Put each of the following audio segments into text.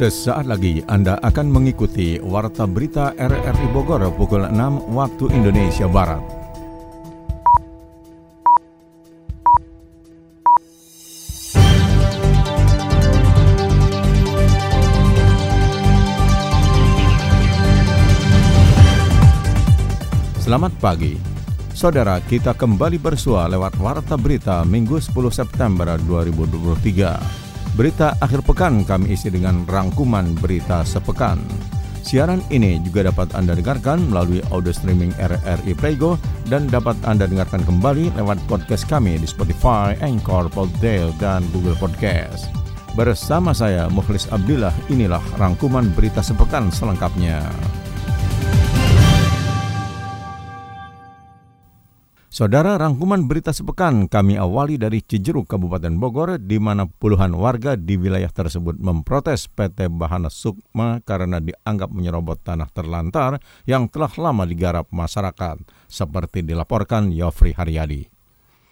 Sesaat lagi Anda akan mengikuti Warta Berita RRI Bogor pukul 6 waktu Indonesia Barat. Selamat pagi. Saudara, kita kembali bersua lewat Warta Berita Minggu 10 September 2023. Berita akhir pekan kami isi dengan rangkuman berita sepekan. Siaran ini juga dapat Anda dengarkan melalui audio streaming RRI Playgo dan dapat Anda dengarkan kembali lewat podcast kami di Spotify, Anchor, Podtail, dan Google Podcast. Bersama saya, Mukhlis Abdillah, inilah rangkuman berita sepekan selengkapnya. Saudara, rangkuman berita sepekan kami awali dari Cijeruk, Kabupaten Bogor, di mana puluhan warga di wilayah tersebut memprotes PT Bahana Sukma karena dianggap menyerobot tanah terlantar yang telah lama digarap masyarakat, seperti dilaporkan Yofri Haryadi.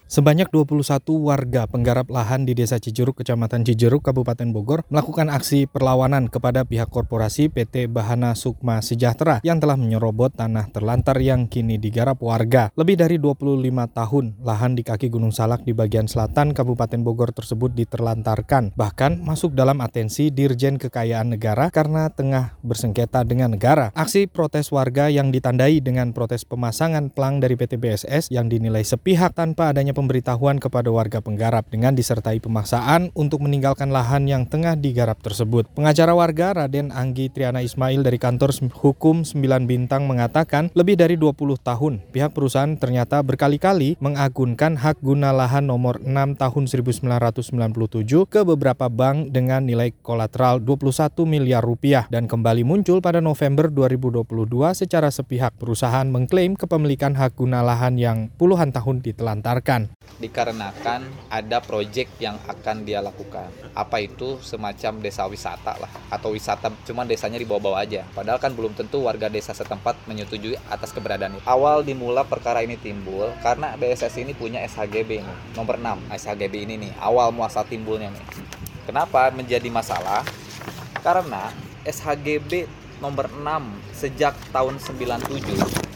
Sebanyak 21 warga penggarap lahan di Desa Cijeruk, Kecamatan Cijeruk, Kabupaten Bogor melakukan aksi perlawanan kepada pihak korporasi PT Bahana Sukma Sejahtera yang telah menyerobot tanah terlantar yang kini digarap warga. Lebih dari 25 tahun, lahan di kaki Gunung Salak di bagian selatan Kabupaten Bogor tersebut diterlantarkan, bahkan masuk dalam atensi Dirjen Kekayaan Negara karena tengah bersengketa dengan negara. Aksi protes warga yang ditandai dengan protes pemasangan pelang dari PT BSS yang dinilai sepihak tanpa adanya pemberitahuan kepada warga penggarap dengan disertai pemaksaan untuk meninggalkan lahan yang tengah digarap tersebut. Pengacara warga Raden Anggi Triana Ismail dari kantor hukum 9 Bintang mengatakan lebih dari 20 tahun pihak perusahaan ternyata berkali-kali mengagunkan hak guna lahan nomor 6 tahun 1997 ke beberapa bank dengan nilai kolateral 21 miliar rupiah dan kembali muncul pada November 2022 secara sepihak perusahaan mengklaim kepemilikan hak guna lahan yang puluhan tahun ditelantarkan dikarenakan ada proyek yang akan dia lakukan. Apa itu semacam desa wisata lah atau wisata cuma desanya di bawah-bawah aja. Padahal kan belum tentu warga desa setempat menyetujui atas keberadaan itu. Awal dimula perkara ini timbul karena BSS ini punya SHGB ini, nomor 6. SHGB ini nih awal muasal timbulnya nih. Kenapa menjadi masalah? Karena SHGB nomor 6 sejak tahun 97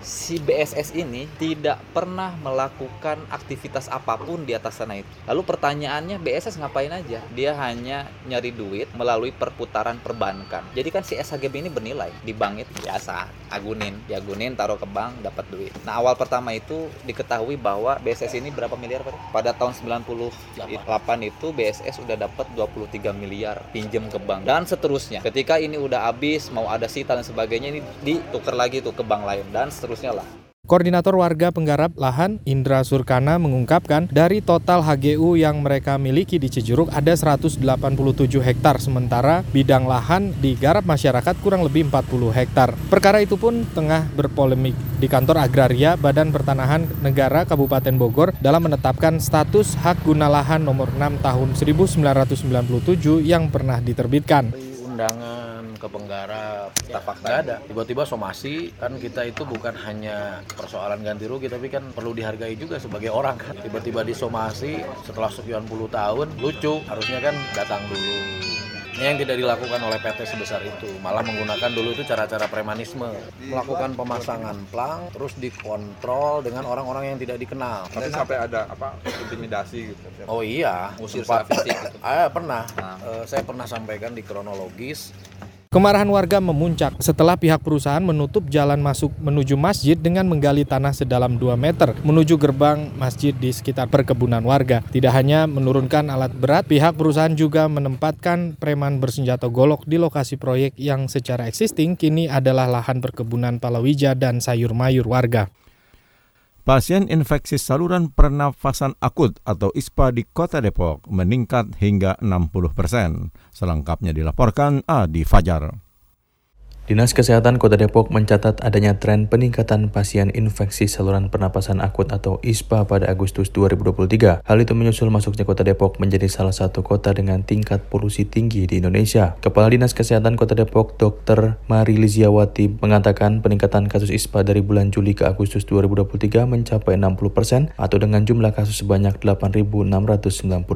si BSS ini tidak pernah melakukan aktivitas apa pun di atas sana itu. Lalu pertanyaannya BSS ngapain aja? Dia hanya nyari duit melalui perputaran perbankan. Jadi kan si SHGB ini bernilai di bank itu biasa, agunin, diagunin taruh ke bank dapat duit. Nah, awal pertama itu diketahui bahwa BSS ini berapa miliar Pak? Pada tahun 98 itu BSS udah dapat 23 miliar pinjam ke bank dan seterusnya. Ketika ini udah habis mau ada sita dan sebagainya ini ditukar lagi tuh ke bank lain dan seterusnya lah. Koordinator warga penggarap lahan Indra Surkana mengungkapkan dari total HGU yang mereka miliki di Cijeruk ada 187 hektar sementara bidang lahan digarap masyarakat kurang lebih 40 hektar. Perkara itu pun tengah berpolemik di kantor agraria Badan Pertanahan Negara Kabupaten Bogor dalam menetapkan status hak guna lahan nomor 6 tahun 1997 yang pernah diterbitkan. Undangan ke penggarap. Ya, nggak ada. Tiba-tiba somasi kan kita itu bukan hanya persoalan ganti rugi tapi kan perlu dihargai juga sebagai orang kan. Tiba-tiba disomasi setelah sekian puluh tahun lucu. Harusnya kan datang dulu yang tidak dilakukan oleh PT sebesar itu. Malah menggunakan dulu itu cara-cara premanisme. Melakukan pemasangan plang terus dikontrol dengan orang-orang yang tidak dikenal. Tapi sampai ada apa intimidasi gitu oh iya usir fisik gitu. ah, pernah. Nah. uh, saya pernah sampaikan di kronologis Kemarahan warga memuncak setelah pihak perusahaan menutup jalan masuk menuju masjid dengan menggali tanah sedalam 2 meter menuju gerbang masjid di sekitar perkebunan warga. Tidak hanya menurunkan alat berat, pihak perusahaan juga menempatkan preman bersenjata golok di lokasi proyek yang secara existing kini adalah lahan perkebunan palawija dan sayur mayur warga. Pasien infeksi saluran pernafasan akut atau ISPA di Kota Depok meningkat hingga 60 persen. Selengkapnya dilaporkan Adi Fajar. Dinas Kesehatan Kota Depok mencatat adanya tren peningkatan pasien infeksi saluran pernapasan akut atau ISPA pada Agustus 2023. Hal itu menyusul masuknya Kota Depok menjadi salah satu kota dengan tingkat polusi tinggi di Indonesia. Kepala Dinas Kesehatan Kota Depok, Dr. Mari Liziawati, mengatakan peningkatan kasus ISPA dari bulan Juli ke Agustus 2023 mencapai 60% atau dengan jumlah kasus sebanyak 8.698.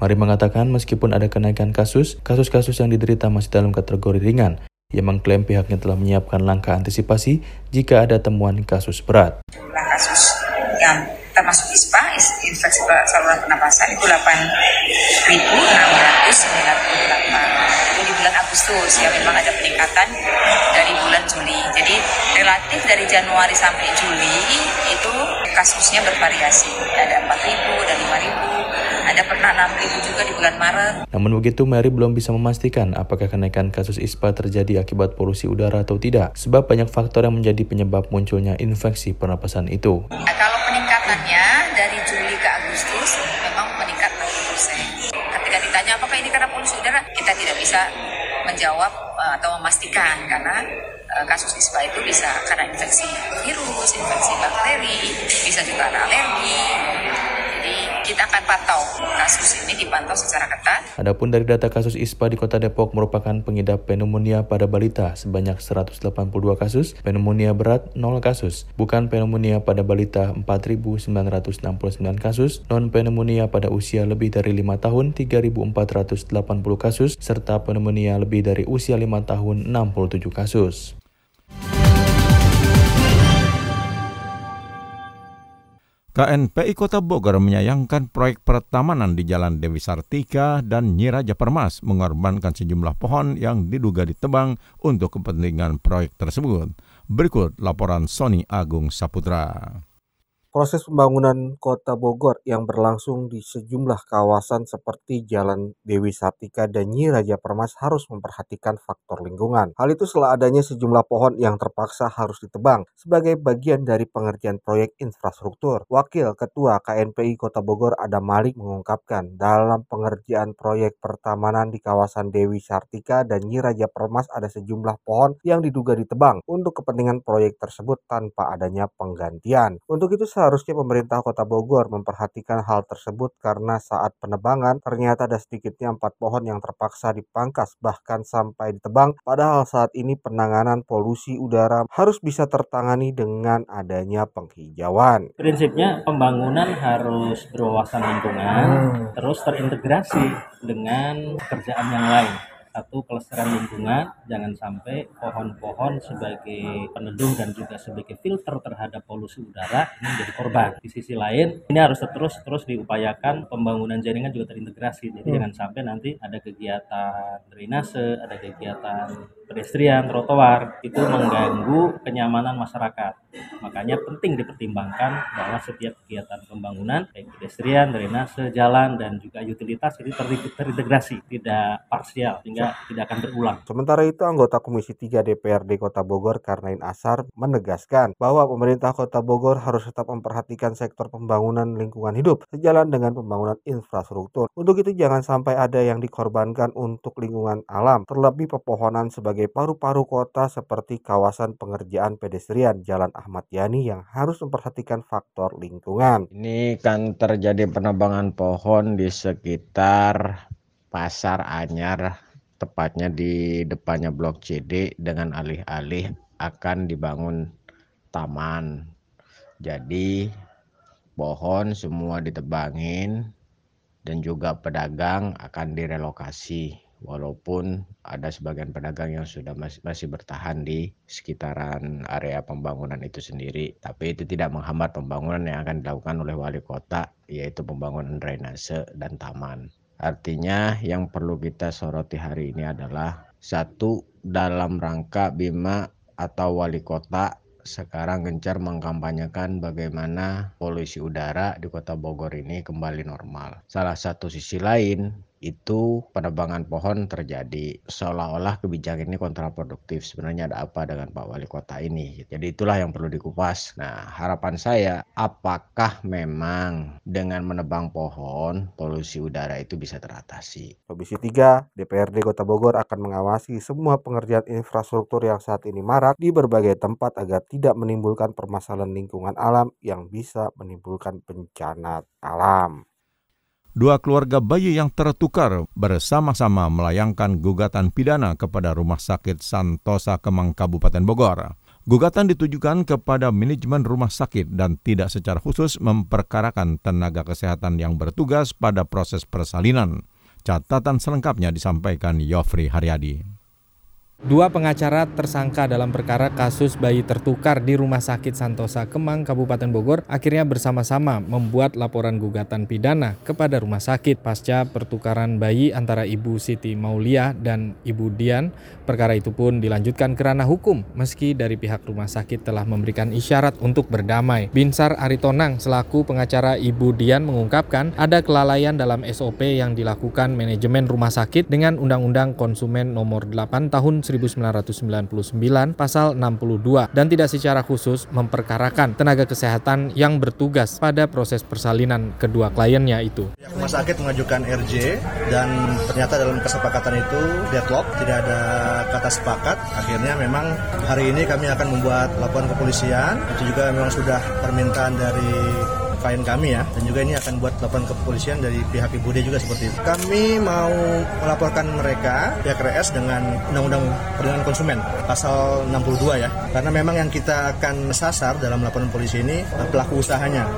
Mari mengatakan meskipun ada kenaikan kasus, kasus-kasus yang diderita masih dalam kategori ringan. Ia mengklaim pihaknya telah menyiapkan langkah antisipasi jika ada temuan kasus berat. Jumlah kasus yang termasuk ISPA, infeksi saluran pernapasan itu 8.698. Itu di bulan Agustus ya memang ada peningkatan dari bulan Juli. Jadi relatif dari Januari sampai Juli itu kasusnya bervariasi. Ada 4.000, ada 5.000, ada pernah 6.000 juga di bulan Maret. Namun begitu, Mary belum bisa memastikan apakah kenaikan kasus ISPA terjadi akibat polusi udara atau tidak, sebab banyak faktor yang menjadi penyebab munculnya infeksi pernapasan itu. Nah, kalau peningkatannya dari Juli ke Agustus memang meningkat 60%. Ketika ditanya apakah ini karena polusi udara, kita tidak bisa menjawab uh, atau memastikan karena uh, kasus ISPA itu bisa karena infeksi virus, infeksi bakteri, bisa juga ada alergi. Akan pantau kasus ini dipantau secara ketat. Adapun dari data kasus ISPA di Kota Depok merupakan pengidap pneumonia pada balita sebanyak 182 kasus, pneumonia berat 0 kasus, bukan pneumonia pada balita 4.969 kasus, non pneumonia pada usia lebih dari 5 tahun 3.480 kasus, serta pneumonia lebih dari usia 5 tahun 67 kasus. KNPI Kota Bogor menyayangkan proyek pertamanan di Jalan Dewi Sartika dan Nyiraja Permas mengorbankan sejumlah pohon yang diduga ditebang untuk kepentingan proyek tersebut. Berikut laporan Sony Agung Saputra. Proses pembangunan kota Bogor yang berlangsung di sejumlah kawasan seperti Jalan Dewi Sartika dan Nyi Raja Permas harus memperhatikan faktor lingkungan. Hal itu setelah adanya sejumlah pohon yang terpaksa harus ditebang sebagai bagian dari pengerjaan proyek infrastruktur. Wakil Ketua KNPI Kota Bogor Adam Malik mengungkapkan dalam pengerjaan proyek pertamanan di kawasan Dewi Sartika dan Nyi Raja Permas ada sejumlah pohon yang diduga ditebang untuk kepentingan proyek tersebut tanpa adanya penggantian. Untuk itu seharusnya pemerintah kota Bogor memperhatikan hal tersebut karena saat penebangan ternyata ada sedikitnya empat pohon yang terpaksa dipangkas bahkan sampai ditebang padahal saat ini penanganan polusi udara harus bisa tertangani dengan adanya penghijauan. Prinsipnya pembangunan harus berwawasan lingkungan hmm. terus terintegrasi dengan pekerjaan yang lain satu kelestarian lingkungan jangan sampai pohon-pohon sebagai peneduh dan juga sebagai filter terhadap polusi udara ini menjadi korban. Di sisi lain ini harus terus terus diupayakan pembangunan jaringan juga terintegrasi. Jadi hmm. jangan sampai nanti ada kegiatan drainase ada kegiatan pedestrian trotoar itu mengganggu kenyamanan masyarakat makanya penting dipertimbangkan bahwa setiap kegiatan pembangunan baik pedestrian drainase jalan dan juga utilitas ini terintegrasi tidak parsial sehingga tidak akan berulang. Sementara itu anggota Komisi 3 DPRD Kota Bogor Karnain Asar menegaskan bahwa pemerintah Kota Bogor harus tetap memperhatikan sektor pembangunan lingkungan hidup sejalan dengan pembangunan infrastruktur. Untuk itu jangan sampai ada yang dikorbankan untuk lingkungan alam, terlebih pepohonan sebagai paru-paru kota seperti kawasan pengerjaan pedestrian Jalan Ahmad Yani yang harus memperhatikan faktor lingkungan. Ini kan terjadi penebangan pohon di sekitar Pasar Anyar tepatnya di depannya Blok CD dengan alih-alih akan dibangun taman. Jadi pohon semua ditebangin dan juga pedagang akan direlokasi walaupun ada sebagian pedagang yang sudah masih, masih bertahan di sekitaran area pembangunan itu sendiri tapi itu tidak menghambat pembangunan yang akan dilakukan oleh wali kota yaitu pembangunan drainase dan taman Artinya yang perlu kita soroti hari ini adalah satu dalam rangka Bima atau wali kota sekarang gencar mengkampanyekan bagaimana polusi udara di kota Bogor ini kembali normal. Salah satu sisi lain itu penebangan pohon terjadi. Seolah-olah kebijakan ini kontraproduktif. Sebenarnya ada apa dengan Pak Wali Kota ini? Jadi itulah yang perlu dikupas. Nah, harapan saya apakah memang dengan menebang pohon polusi udara itu bisa teratasi? Komisi 3 DPRD Kota Bogor akan mengawasi semua pengerjaan infrastruktur yang saat ini marak di berbagai tempat agar tidak menimbulkan permasalahan lingkungan alam yang bisa menimbulkan bencana alam. Dua keluarga bayi yang tertukar bersama-sama melayangkan gugatan pidana kepada Rumah Sakit Santosa Kemang Kabupaten Bogor. Gugatan ditujukan kepada manajemen rumah sakit dan tidak secara khusus memperkarakan tenaga kesehatan yang bertugas pada proses persalinan. Catatan selengkapnya disampaikan Yofri Haryadi. Dua pengacara tersangka dalam perkara kasus bayi tertukar di Rumah Sakit Santosa Kemang, Kabupaten Bogor, akhirnya bersama-sama membuat laporan gugatan pidana kepada rumah sakit pasca pertukaran bayi antara Ibu Siti Maulia dan Ibu Dian. Perkara itu pun dilanjutkan ke ranah hukum, meski dari pihak rumah sakit telah memberikan isyarat untuk berdamai. Binsar Aritonang selaku pengacara Ibu Dian mengungkapkan ada kelalaian dalam SOP yang dilakukan manajemen rumah sakit dengan Undang-Undang Konsumen Nomor 8 Tahun 1999 pasal 62 dan tidak secara khusus memperkarakan tenaga kesehatan yang bertugas pada proses persalinan kedua kliennya itu. Rumah sakit mengajukan RJ dan ternyata dalam kesepakatan itu deadlock, tidak ada kata sepakat. Akhirnya memang hari ini kami akan membuat laporan kepolisian. Itu juga memang sudah permintaan dari klien kami ya dan juga ini akan buat laporan kepolisian dari pihak Ibu D juga seperti itu. Kami mau melaporkan mereka pihak RS dengan Undang-Undang Perlindungan Konsumen pasal 62 ya. Karena memang yang kita akan sasar dalam laporan polisi ini pelaku usahanya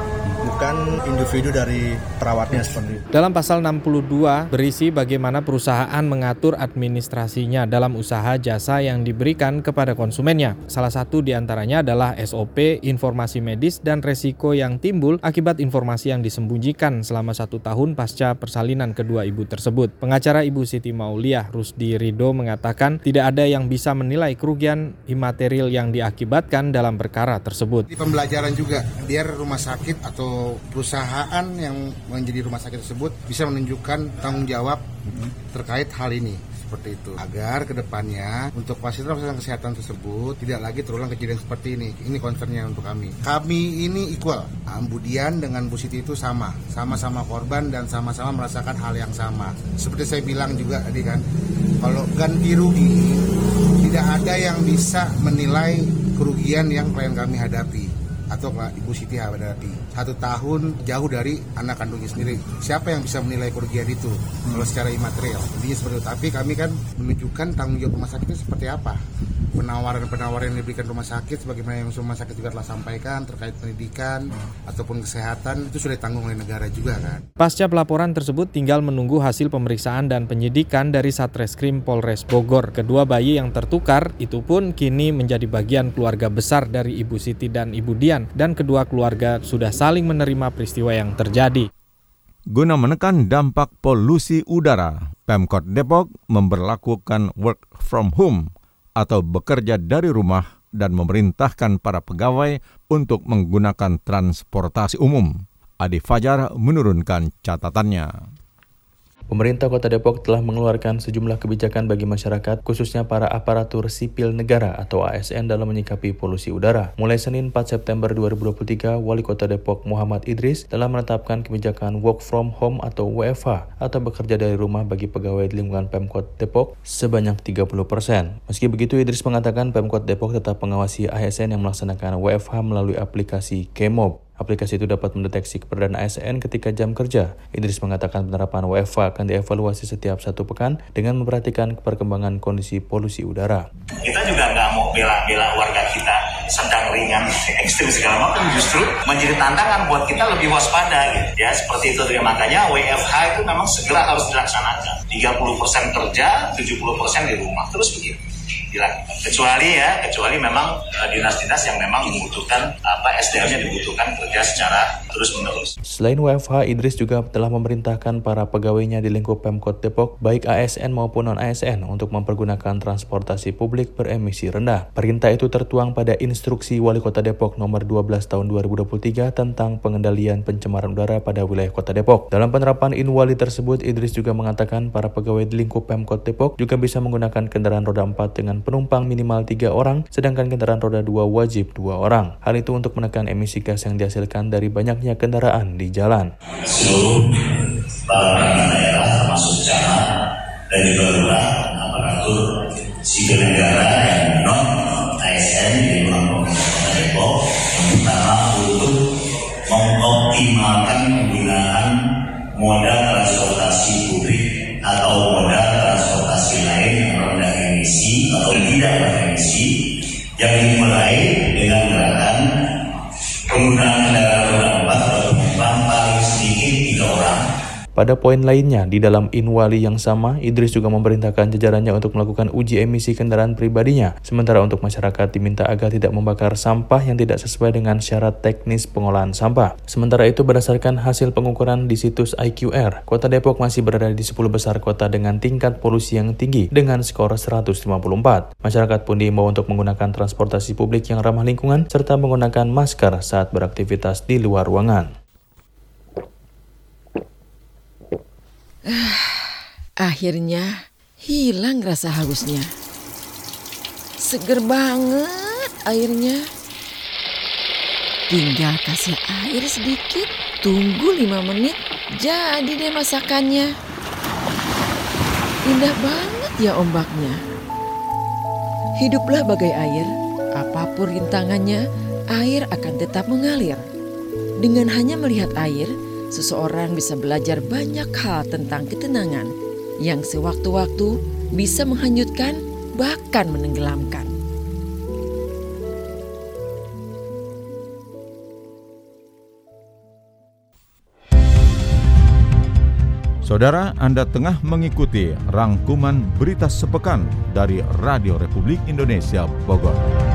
bukan individu dari perawatnya seperti itu. Dalam pasal 62 berisi bagaimana perusahaan mengatur administrasinya dalam usaha jasa yang diberikan kepada konsumennya. Salah satu di antaranya adalah SOP, informasi medis, dan resiko yang timbul akibat informasi yang disembunyikan selama satu tahun pasca persalinan kedua ibu tersebut. Pengacara Ibu Siti Mauliah Rusdi Rido mengatakan tidak ada yang bisa menilai kerugian imaterial yang diakibatkan dalam perkara tersebut. Di pembelajaran juga biar rumah sakit atau perusahaan yang menjadi rumah sakit tersebut bisa menunjukkan tanggung jawab terkait hal ini. Seperti itu. Agar ke depannya untuk fasilitas kesehatan tersebut tidak lagi terulang kejadian seperti ini. Ini concernnya untuk kami. Kami ini equal. Ambudian dengan Bu Siti itu sama. Sama-sama korban dan sama-sama merasakan hal yang sama. Seperti saya bilang juga tadi kan kalau ganti rugi tidak ada yang bisa menilai kerugian yang klien kami hadapi atau Ibu Siti hadapi. Satu tahun jauh dari anak kandungnya sendiri. Siapa yang bisa menilai kerugian itu kalau secara imaterial? Intinya seperti itu. Tapi kami kan menunjukkan tanggung jawab rumah sakit itu seperti apa. Penawaran-penawaran yang diberikan rumah sakit, sebagaimana yang rumah sakit juga telah sampaikan terkait pendidikan ataupun kesehatan itu sudah ditanggung oleh negara juga kan. Pasca pelaporan tersebut tinggal menunggu hasil pemeriksaan dan penyidikan dari Satreskrim Polres Bogor. Kedua bayi yang tertukar itu pun kini menjadi bagian keluarga besar dari Ibu Siti dan Ibu Dian dan kedua keluarga sudah saling menerima peristiwa yang terjadi. Guna menekan dampak polusi udara, Pemkot Depok memberlakukan work from home atau bekerja dari rumah dan memerintahkan para pegawai untuk menggunakan transportasi umum. Adi Fajar menurunkan catatannya. Pemerintah Kota Depok telah mengeluarkan sejumlah kebijakan bagi masyarakat, khususnya para aparatur sipil negara atau ASN dalam menyikapi polusi udara. Mulai Senin 4 September 2023, Wali Kota Depok Muhammad Idris telah menetapkan kebijakan work from home atau WFH atau bekerja dari rumah bagi pegawai di lingkungan Pemkot Depok sebanyak 30%. Meski begitu, Idris mengatakan Pemkot Depok tetap mengawasi ASN yang melaksanakan WFH melalui aplikasi Kemob. Aplikasi itu dapat mendeteksi keberadaan ASN ketika jam kerja. Idris mengatakan penerapan WFH akan dievaluasi setiap satu pekan dengan memperhatikan perkembangan kondisi polusi udara. Kita juga nggak mau bela-bela warga kita sedang ringan, ekstrim segala macam. Justru menjadi tantangan buat kita lebih waspada gitu. Ya seperti itu. Makanya WFH itu memang segera harus dilaksanakan. 30% kerja 70% di rumah. Terus begitu dilakukan. Kecuali ya, kecuali memang dinas-dinas yang memang membutuhkan apa SDM-nya dibutuhkan kerja secara terus-menerus. Selain WFH, Idris juga telah memerintahkan para pegawainya di lingkup Pemkot Depok, baik ASN maupun non-ASN, untuk mempergunakan transportasi publik beremisi rendah. Perintah itu tertuang pada instruksi Wali Kota Depok nomor 12 tahun 2023 tentang pengendalian pencemaran udara pada wilayah Kota Depok. Dalam penerapan Inwali tersebut, Idris juga mengatakan para pegawai di lingkup Pemkot Depok juga bisa menggunakan kendaraan roda 4 dengan penumpang minimal 3 orang, sedangkan kendaraan roda 2 wajib 2 orang. Hal itu untuk menekan emisi gas yang dihasilkan dari banyaknya kendaraan di jalan. Para daerah termasuk camat dan juga aparatur sipil negara yang non ASN di ruang pemerintah Depok yang pertama untuk mengoptimalkan penggunaan moda transportasi publik atau moda tidak yang dimulai dengan gerakan penggunaan Pada poin lainnya, di dalam Inwali yang sama, Idris juga memerintahkan jajarannya untuk melakukan uji emisi kendaraan pribadinya. Sementara untuk masyarakat diminta agar tidak membakar sampah yang tidak sesuai dengan syarat teknis pengolahan sampah. Sementara itu, berdasarkan hasil pengukuran di situs IQR, Kota Depok masih berada di 10 besar kota dengan tingkat polusi yang tinggi dengan skor 154. Masyarakat pun diimbau untuk menggunakan transportasi publik yang ramah lingkungan serta menggunakan masker saat beraktivitas di luar ruangan. Akhirnya hilang rasa hausnya. Seger banget airnya. Tinggal kasih air sedikit, tunggu lima menit, jadi deh masakannya. Indah banget ya ombaknya. Hiduplah bagai air, apa pun rintangannya, air akan tetap mengalir. Dengan hanya melihat air, seseorang bisa belajar banyak hal tentang ketenangan yang sewaktu-waktu bisa menghanyutkan, bahkan menenggelamkan. Saudara, Anda tengah mengikuti rangkuman berita sepekan dari Radio Republik Indonesia Bogor.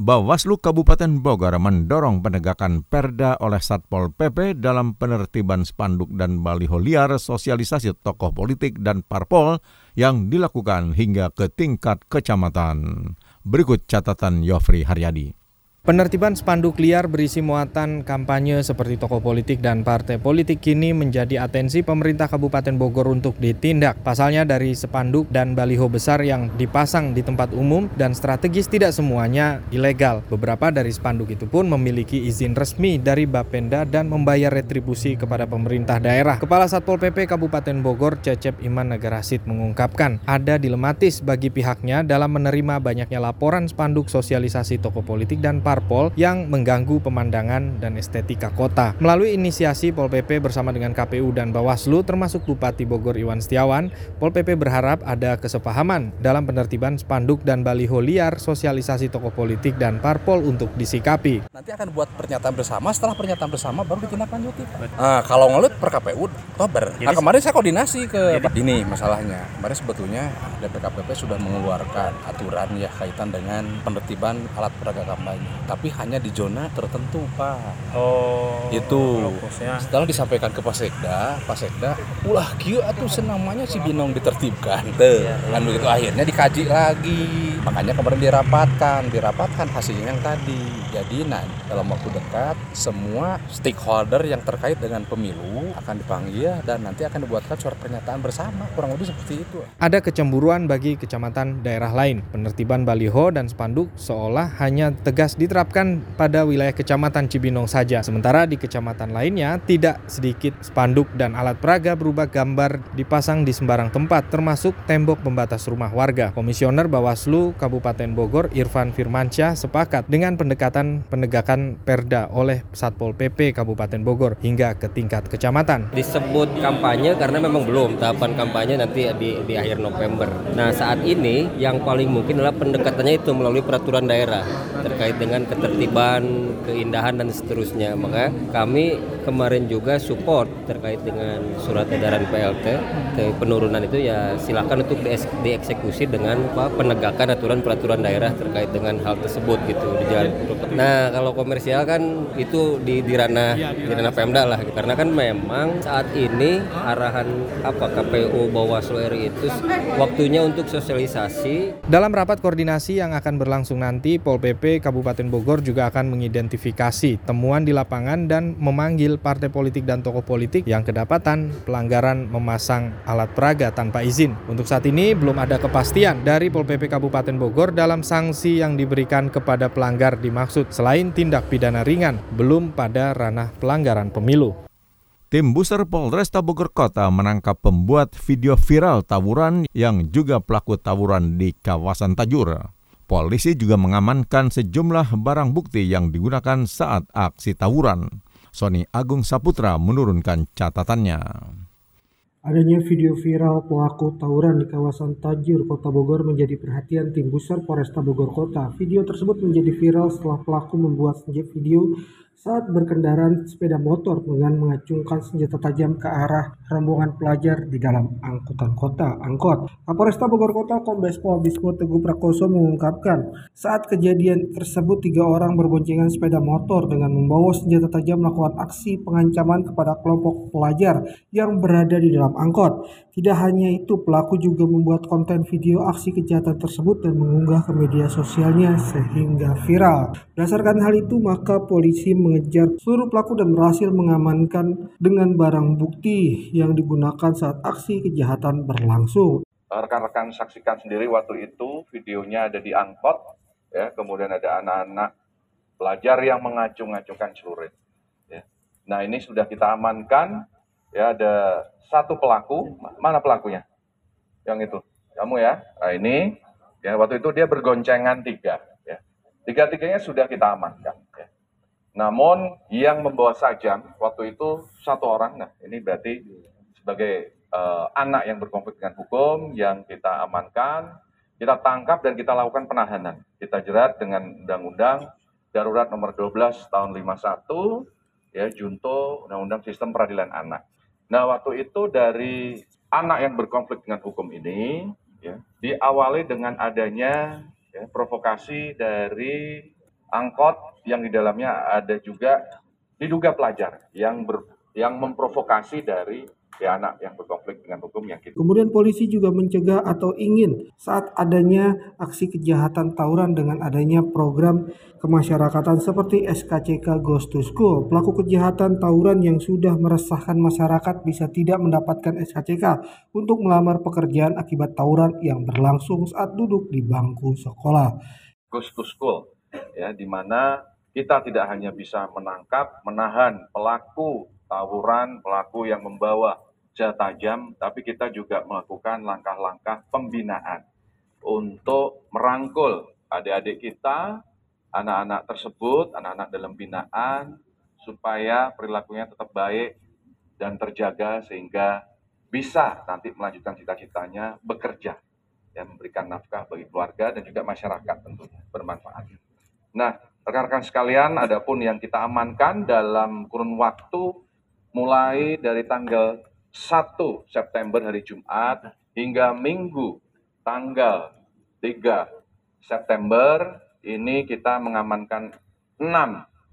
Bawaslu Kabupaten Bogor mendorong penegakan perda oleh Satpol PP dalam penertiban spanduk dan baliho liar sosialisasi tokoh politik dan parpol yang dilakukan hingga ke tingkat kecamatan. Berikut catatan Yofri Haryadi. Penertiban spanduk liar berisi muatan kampanye seperti tokoh politik dan partai politik kini menjadi atensi pemerintah Kabupaten Bogor untuk ditindak. Pasalnya dari spanduk dan baliho besar yang dipasang di tempat umum dan strategis tidak semuanya ilegal. Beberapa dari spanduk itu pun memiliki izin resmi dari Bapenda dan membayar retribusi kepada pemerintah daerah. Kepala Satpol PP Kabupaten Bogor Cecep Iman Negarasit mengungkapkan ada dilematis bagi pihaknya dalam menerima banyaknya laporan spanduk sosialisasi tokoh politik dan parpol yang mengganggu pemandangan dan estetika kota. Melalui inisiasi Pol PP bersama dengan KPU dan Bawaslu termasuk Bupati Bogor Iwan Setiawan, Pol PP berharap ada kesepahaman dalam penertiban spanduk dan baliho liar sosialisasi tokoh politik dan parpol untuk disikapi. Nanti akan buat pernyataan bersama, setelah pernyataan bersama baru ditindaklanjuti. Nah, kalau ngelut per KPU Oktober. Nah, kemarin saya koordinasi ke ini masalahnya. Kemarin sebetulnya DPKPP sudah mengeluarkan aturan ya kaitan dengan penertiban alat peraga kampanye tapi hanya di zona tertentu pak. Oh itu fokusnya. setelah disampaikan ke Pasekda Pasekda ulah kieu atuh senamanya si Binong ditertibkan. Tuh kan begitu. Akhirnya dikaji lagi. Makanya kemarin dirapatkan. Dirapatkan hasilnya yang tadi. Jadi nah dalam waktu dekat semua stakeholder yang terkait dengan pemilu akan dipanggil dan nanti akan dibuatkan surat pernyataan bersama. Kurang lebih seperti itu. Ada kecemburuan bagi kecamatan daerah lain. Penertiban baliho dan spanduk seolah hanya tegas diterapkan pada wilayah kecamatan Cibinong saja. Sementara di kecamatan lainnya tidak sedikit spanduk dan alat peraga berubah gambar dipasang di sembarang tempat termasuk tembok pembatas rumah warga. Komisioner Bawaslu Kabupaten Bogor Irfan Firmansyah sepakat dengan pendekatan penegakan perda oleh Satpol PP Kabupaten Bogor hingga ke tingkat kecamatan. disebut kampanye karena memang belum tahapan kampanye nanti di, di akhir November. Nah saat ini yang paling mungkin adalah pendekatannya itu melalui peraturan daerah terkait dengan ketertiban, keindahan dan seterusnya. Maka kami kemarin juga support terkait dengan surat edaran PLT ke penurunan itu ya silakan untuk dieksekusi dengan apa, penegakan peraturan-peraturan daerah terkait dengan hal tersebut gitu di jalan. Nah kalau komersial kan itu di, di ranah di ranah Pemda lah karena kan memang saat ini arahan apa KPU Bawaslu RI itu waktunya untuk sosialisasi. Dalam rapat koordinasi yang akan berlangsung nanti, Pol PP Kabupaten Bogor juga akan mengidentifikasi temuan di lapangan dan memanggil partai politik dan tokoh politik yang kedapatan pelanggaran memasang alat peraga tanpa izin. Untuk saat ini belum ada kepastian dari Pol PP Kabupaten Bogor dalam sanksi yang diberikan kepada pelanggar dimaksud selain tindak pidana ringan, belum pada ranah pelanggaran pemilu. Tim Buser Polresta Bogor Kota menangkap pembuat video viral tawuran yang juga pelaku tawuran di kawasan Tajur. Polisi juga mengamankan sejumlah barang bukti yang digunakan saat aksi tawuran. Sony Agung Saputra menurunkan catatannya. Adanya video viral pelaku tawuran di kawasan Tajur, Kota Bogor menjadi perhatian tim Buser Polresta Bogor Kota. Video tersebut menjadi viral setelah pelaku membuat video saat berkendaraan sepeda motor dengan mengacungkan senjata tajam ke arah rombongan pelajar di dalam angkutan kota angkot. Kapolresta Bogor Kota Kombes Pol Bismo Teguh Prakoso mengungkapkan saat kejadian tersebut tiga orang berboncengan sepeda motor dengan membawa senjata tajam melakukan aksi pengancaman kepada kelompok pelajar yang berada di dalam angkot. Tidak hanya itu, pelaku juga membuat konten video aksi kejahatan tersebut dan mengunggah ke media sosialnya sehingga viral. Berdasarkan hal itu, maka polisi mengejar seluruh pelaku dan berhasil mengamankan dengan barang bukti yang digunakan saat aksi kejahatan berlangsung. Rekan-rekan saksikan sendiri waktu itu videonya ada di angkot, ya, kemudian ada anak-anak pelajar yang mengacung-acungkan celurit. Ya. Nah ini sudah kita amankan, ya ada satu pelaku, mana pelakunya? Yang itu, kamu ya. Nah ini, ya waktu itu dia bergoncengan tiga. Ya. Tiga-tiganya sudah kita amankan. Ya. Namun yang membawa sajam waktu itu satu orang. Nah ini berarti sebagai uh, anak yang berkonflik dengan hukum yang kita amankan, kita tangkap dan kita lakukan penahanan. Kita jerat dengan Undang-Undang Darurat Nomor 12 Tahun 51, ya Junto Undang-Undang Sistem Peradilan Anak. Nah, waktu itu dari anak yang berkonflik dengan hukum ini, ya, diawali dengan adanya ya, provokasi dari angkot yang di dalamnya ada juga diduga pelajar yang ber, yang memprovokasi dari ya anak yang berkonflik dengan hukum yang kita. Kemudian polisi juga mencegah atau ingin saat adanya aksi kejahatan tawuran dengan adanya program kemasyarakatan seperti SKCK Ghost to School. Pelaku kejahatan tawuran yang sudah meresahkan masyarakat bisa tidak mendapatkan SKCK untuk melamar pekerjaan akibat tawuran yang berlangsung saat duduk di bangku sekolah. Ghost to School ya di mana kita tidak hanya bisa menangkap, menahan pelaku tawuran, pelaku yang membawa tajam, tapi kita juga melakukan langkah-langkah pembinaan untuk merangkul adik-adik kita, anak-anak tersebut, anak-anak dalam binaan, supaya perilakunya tetap baik dan terjaga sehingga bisa nanti melanjutkan cita-citanya bekerja dan memberikan nafkah bagi keluarga dan juga masyarakat tentunya bermanfaat. Nah, rekan-rekan sekalian, adapun yang kita amankan dalam kurun waktu mulai dari tanggal 1 September hari Jumat hingga Minggu tanggal 3 September ini kita mengamankan 6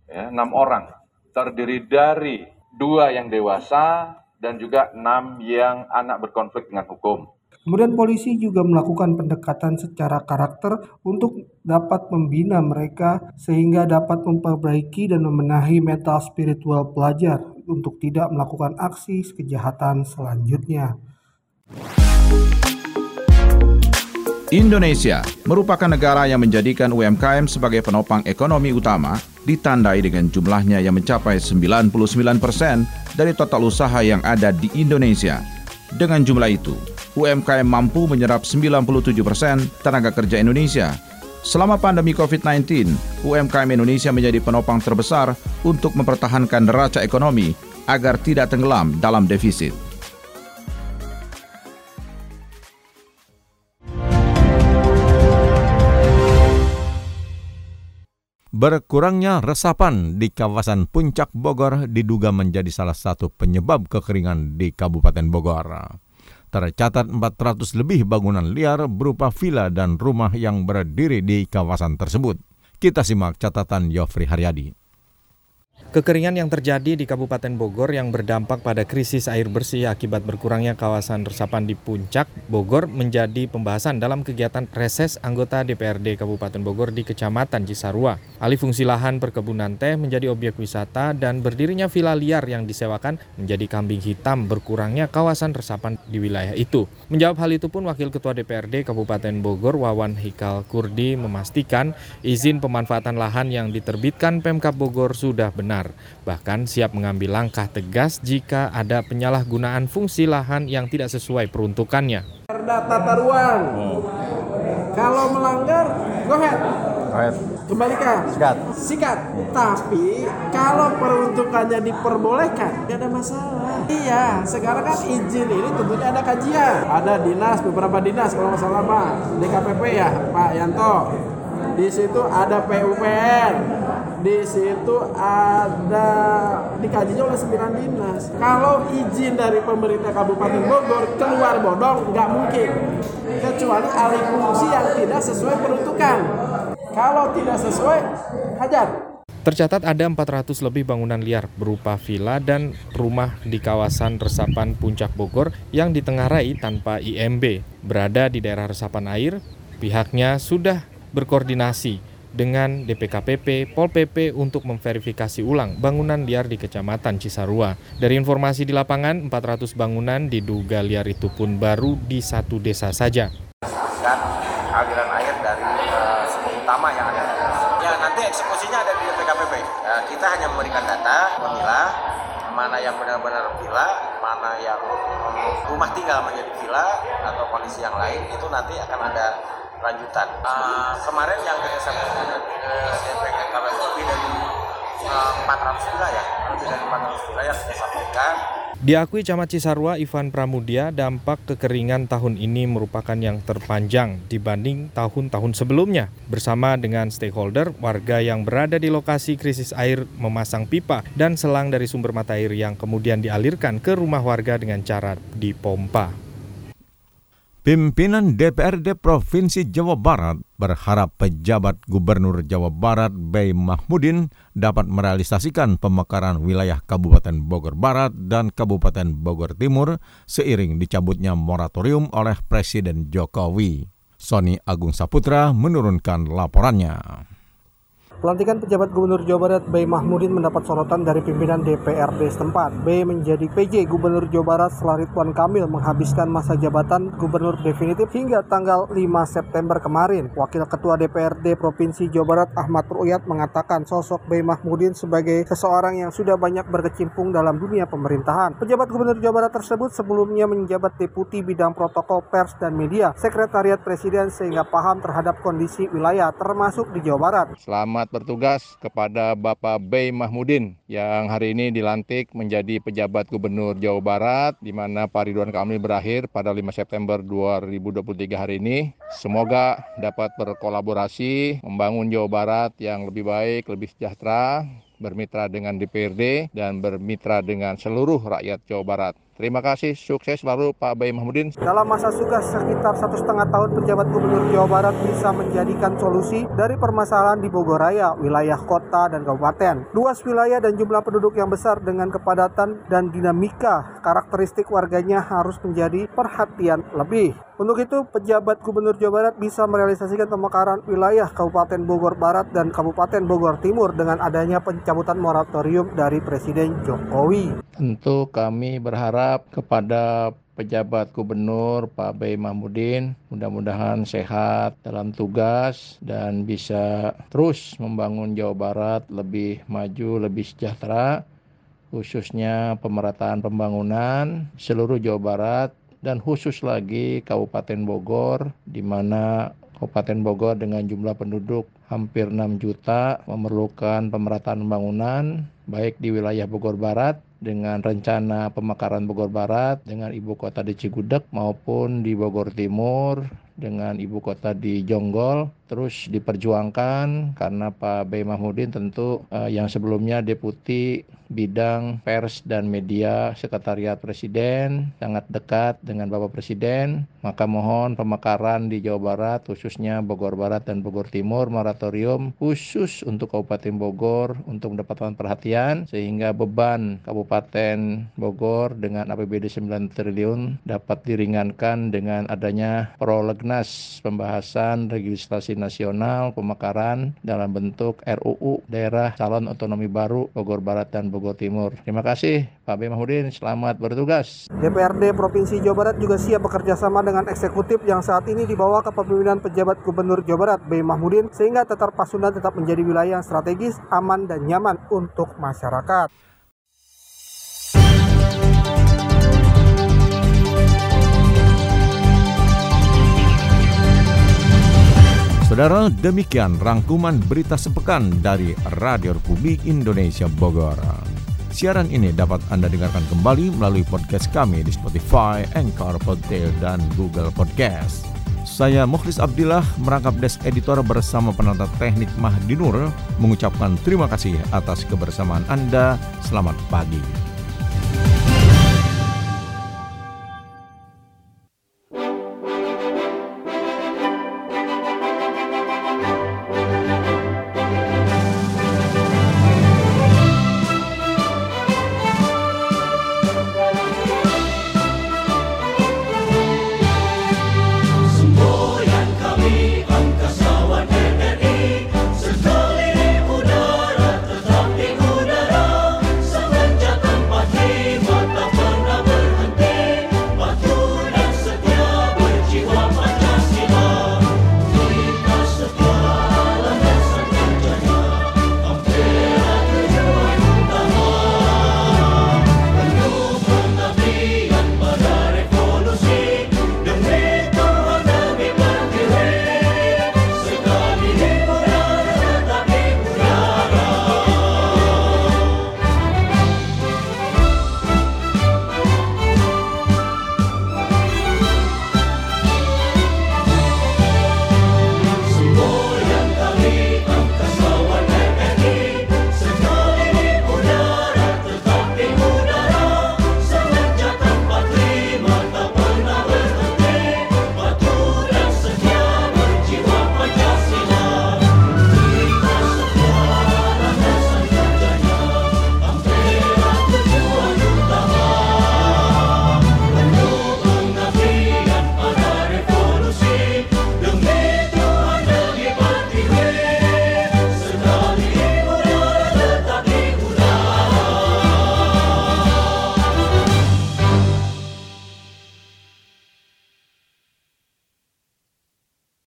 ya, 6 orang terdiri dari dua yang dewasa dan juga enam yang anak berkonflik dengan hukum. Kemudian polisi juga melakukan pendekatan secara karakter untuk dapat membina mereka sehingga dapat memperbaiki dan membenahi mental spiritual pelajar untuk tidak melakukan aksi kejahatan selanjutnya. Indonesia merupakan negara yang menjadikan UMKM sebagai penopang ekonomi utama, ditandai dengan jumlahnya yang mencapai 99% persen dari total usaha yang ada di Indonesia. Dengan jumlah itu, UMKM mampu menyerap 97% persen tenaga kerja Indonesia. Selama pandemi COVID-19, UMKM Indonesia menjadi penopang terbesar untuk mempertahankan neraca ekonomi agar tidak tenggelam dalam defisit. Berkurangnya resapan di kawasan Puncak Bogor diduga menjadi salah satu penyebab kekeringan di Kabupaten Bogor. Tercatat 400 lebih bangunan liar berupa villa dan rumah yang berdiri di kawasan tersebut. Kita simak catatan Yofri Haryadi. Kekeringan yang terjadi di Kabupaten Bogor yang berdampak pada krisis air bersih akibat berkurangnya kawasan resapan di Puncak, Bogor menjadi pembahasan dalam kegiatan reses anggota DPRD Kabupaten Bogor di Kecamatan Cisarua. Alih fungsi lahan perkebunan teh menjadi objek wisata dan berdirinya villa liar yang disewakan menjadi kambing hitam berkurangnya kawasan resapan di wilayah itu. Menjawab hal itu pun Wakil Ketua DPRD Kabupaten Bogor Wawan Hikal Kurdi memastikan izin pemanfaatan lahan yang diterbitkan Pemkap Bogor sudah benar bahkan siap mengambil langkah tegas jika ada penyalahgunaan fungsi lahan yang tidak sesuai peruntukannya. Tata ruang, hmm. kalau melanggar, go ahead. Go ahead. Kembalikan. Sikat. Sikat. Tapi kalau peruntukannya diperbolehkan, tidak ada masalah. Iya, sekarang kan izin ini tentunya ada kajian. Ada dinas, beberapa dinas kalau nggak salah Pak, DKPP ya Pak Yanto. Di situ ada PUPR, di situ ada dikajinya oleh sembilan dinas. Kalau izin dari pemerintah Kabupaten Bogor keluar bodong nggak mungkin, kecuali alih fungsi yang tidak sesuai peruntukan. Kalau tidak sesuai, hajar. Tercatat ada 400 lebih bangunan liar berupa villa dan rumah di kawasan resapan Puncak Bogor yang ditengarai tanpa IMB. Berada di daerah resapan air, pihaknya sudah berkoordinasi dengan DPKPP, Pol PP untuk memverifikasi ulang bangunan liar di Kecamatan Cisarua. Dari informasi di lapangan, 400 bangunan diduga liar itu pun baru di satu desa saja. Aliran air dari uh, sumber utama yang ada. Ya nanti eksekusinya ada di DPKPP. Ya, kita hanya memberikan data, memilah mana yang benar-benar villa, mana yang rumah tinggal menjadi villa atau kondisi yang lain itu nanti akan. Uh, kemarin yang ke itu lebih dari uh, 400 wilayah, lebih dari 400 wilayah kita. Diakui Camat Cisarua Ivan Pramudia, dampak kekeringan tahun ini merupakan yang terpanjang dibanding tahun-tahun sebelumnya. Bersama dengan stakeholder, warga yang berada di lokasi krisis air memasang pipa dan selang dari sumber mata air yang kemudian dialirkan ke rumah warga dengan cara dipompa. Pimpinan DPRD Provinsi Jawa Barat berharap pejabat Gubernur Jawa Barat Bay Mahmudin dapat merealisasikan pemekaran wilayah Kabupaten Bogor Barat dan Kabupaten Bogor Timur seiring dicabutnya moratorium oleh Presiden Jokowi. Sony Agung Saputra menurunkan laporannya. Pelantikan pejabat Gubernur Jawa Barat B. Mahmudin mendapat sorotan dari pimpinan DPRD setempat. B menjadi PJ Gubernur Jawa Barat setelah Ridwan Kamil menghabiskan masa jabatan Gubernur definitif hingga tanggal 5 September kemarin. Wakil Ketua DPRD Provinsi Jawa Barat Ahmad Ruyat mengatakan sosok B. Mahmudin sebagai seseorang yang sudah banyak berkecimpung dalam dunia pemerintahan. Pejabat Gubernur Jawa Barat tersebut sebelumnya menjabat Deputi Bidang Protokol Pers dan Media, Sekretariat Presiden sehingga paham terhadap kondisi wilayah termasuk di Jawa Barat. Selamat selamat bertugas kepada Bapak Bey Mahmudin yang hari ini dilantik menjadi pejabat Gubernur Jawa Barat di mana Pak Ridwan Kamil berakhir pada 5 September 2023 hari ini. Semoga dapat berkolaborasi membangun Jawa Barat yang lebih baik, lebih sejahtera, bermitra dengan DPRD dan bermitra dengan seluruh rakyat Jawa Barat. Terima kasih, sukses selalu Pak Bayi Mahmudin. Dalam masa tugas sekitar satu setengah tahun penjabat Gubernur Jawa Barat bisa menjadikan solusi dari permasalahan di Bogor Raya, wilayah kota dan kabupaten. Luas wilayah dan jumlah penduduk yang besar dengan kepadatan dan dinamika karakteristik warganya harus menjadi perhatian lebih. Untuk itu, pejabat Gubernur Jawa Barat bisa merealisasikan pemekaran wilayah Kabupaten Bogor Barat dan Kabupaten Bogor Timur dengan adanya pencabutan moratorium dari Presiden Jokowi. Tentu kami berharap kepada pejabat gubernur Pak Bey Mahmudin mudah-mudahan sehat dalam tugas dan bisa terus membangun Jawa Barat lebih maju, lebih sejahtera khususnya pemerataan pembangunan seluruh Jawa Barat dan khusus lagi Kabupaten Bogor di mana Kabupaten Bogor dengan jumlah penduduk hampir 6 juta memerlukan pemerataan pembangunan baik di wilayah Bogor Barat dengan rencana pemekaran Bogor Barat dengan ibu kota di Cigudeg maupun di Bogor Timur dengan ibu kota di Jonggol terus diperjuangkan karena Pak B. Mahmudin tentu uh, yang sebelumnya deputi bidang pers dan media sekretariat presiden sangat dekat dengan Bapak Presiden maka mohon pemekaran di Jawa Barat khususnya Bogor Barat dan Bogor Timur moratorium khusus untuk Kabupaten Bogor untuk mendapatkan perhatian sehingga beban Kabupaten Bogor dengan APBD 9 triliun dapat diringankan dengan adanya prolegnas pembahasan legislasi nasional pemekaran dalam bentuk RUU daerah calon otonomi baru Bogor Barat dan Bogor Timur. Terima kasih Pak B. Mahmudin, selamat bertugas. DPRD Provinsi Jawa Barat juga siap bekerja sama dengan eksekutif yang saat ini dibawa kepemimpinan pejabat Gubernur Jawa Barat B. Mahmudin sehingga Tetar Pasundan tetap menjadi wilayah strategis, aman, dan nyaman untuk masyarakat. Saudara, demikian rangkuman berita sepekan dari Radio Republik Indonesia Bogor. Siaran ini dapat Anda dengarkan kembali melalui podcast kami di Spotify, Anchor, Podtail, dan Google Podcast. Saya Mukhlis Abdillah merangkap desk editor bersama penata teknik Mahdi Nur mengucapkan terima kasih atas kebersamaan Anda. Selamat pagi.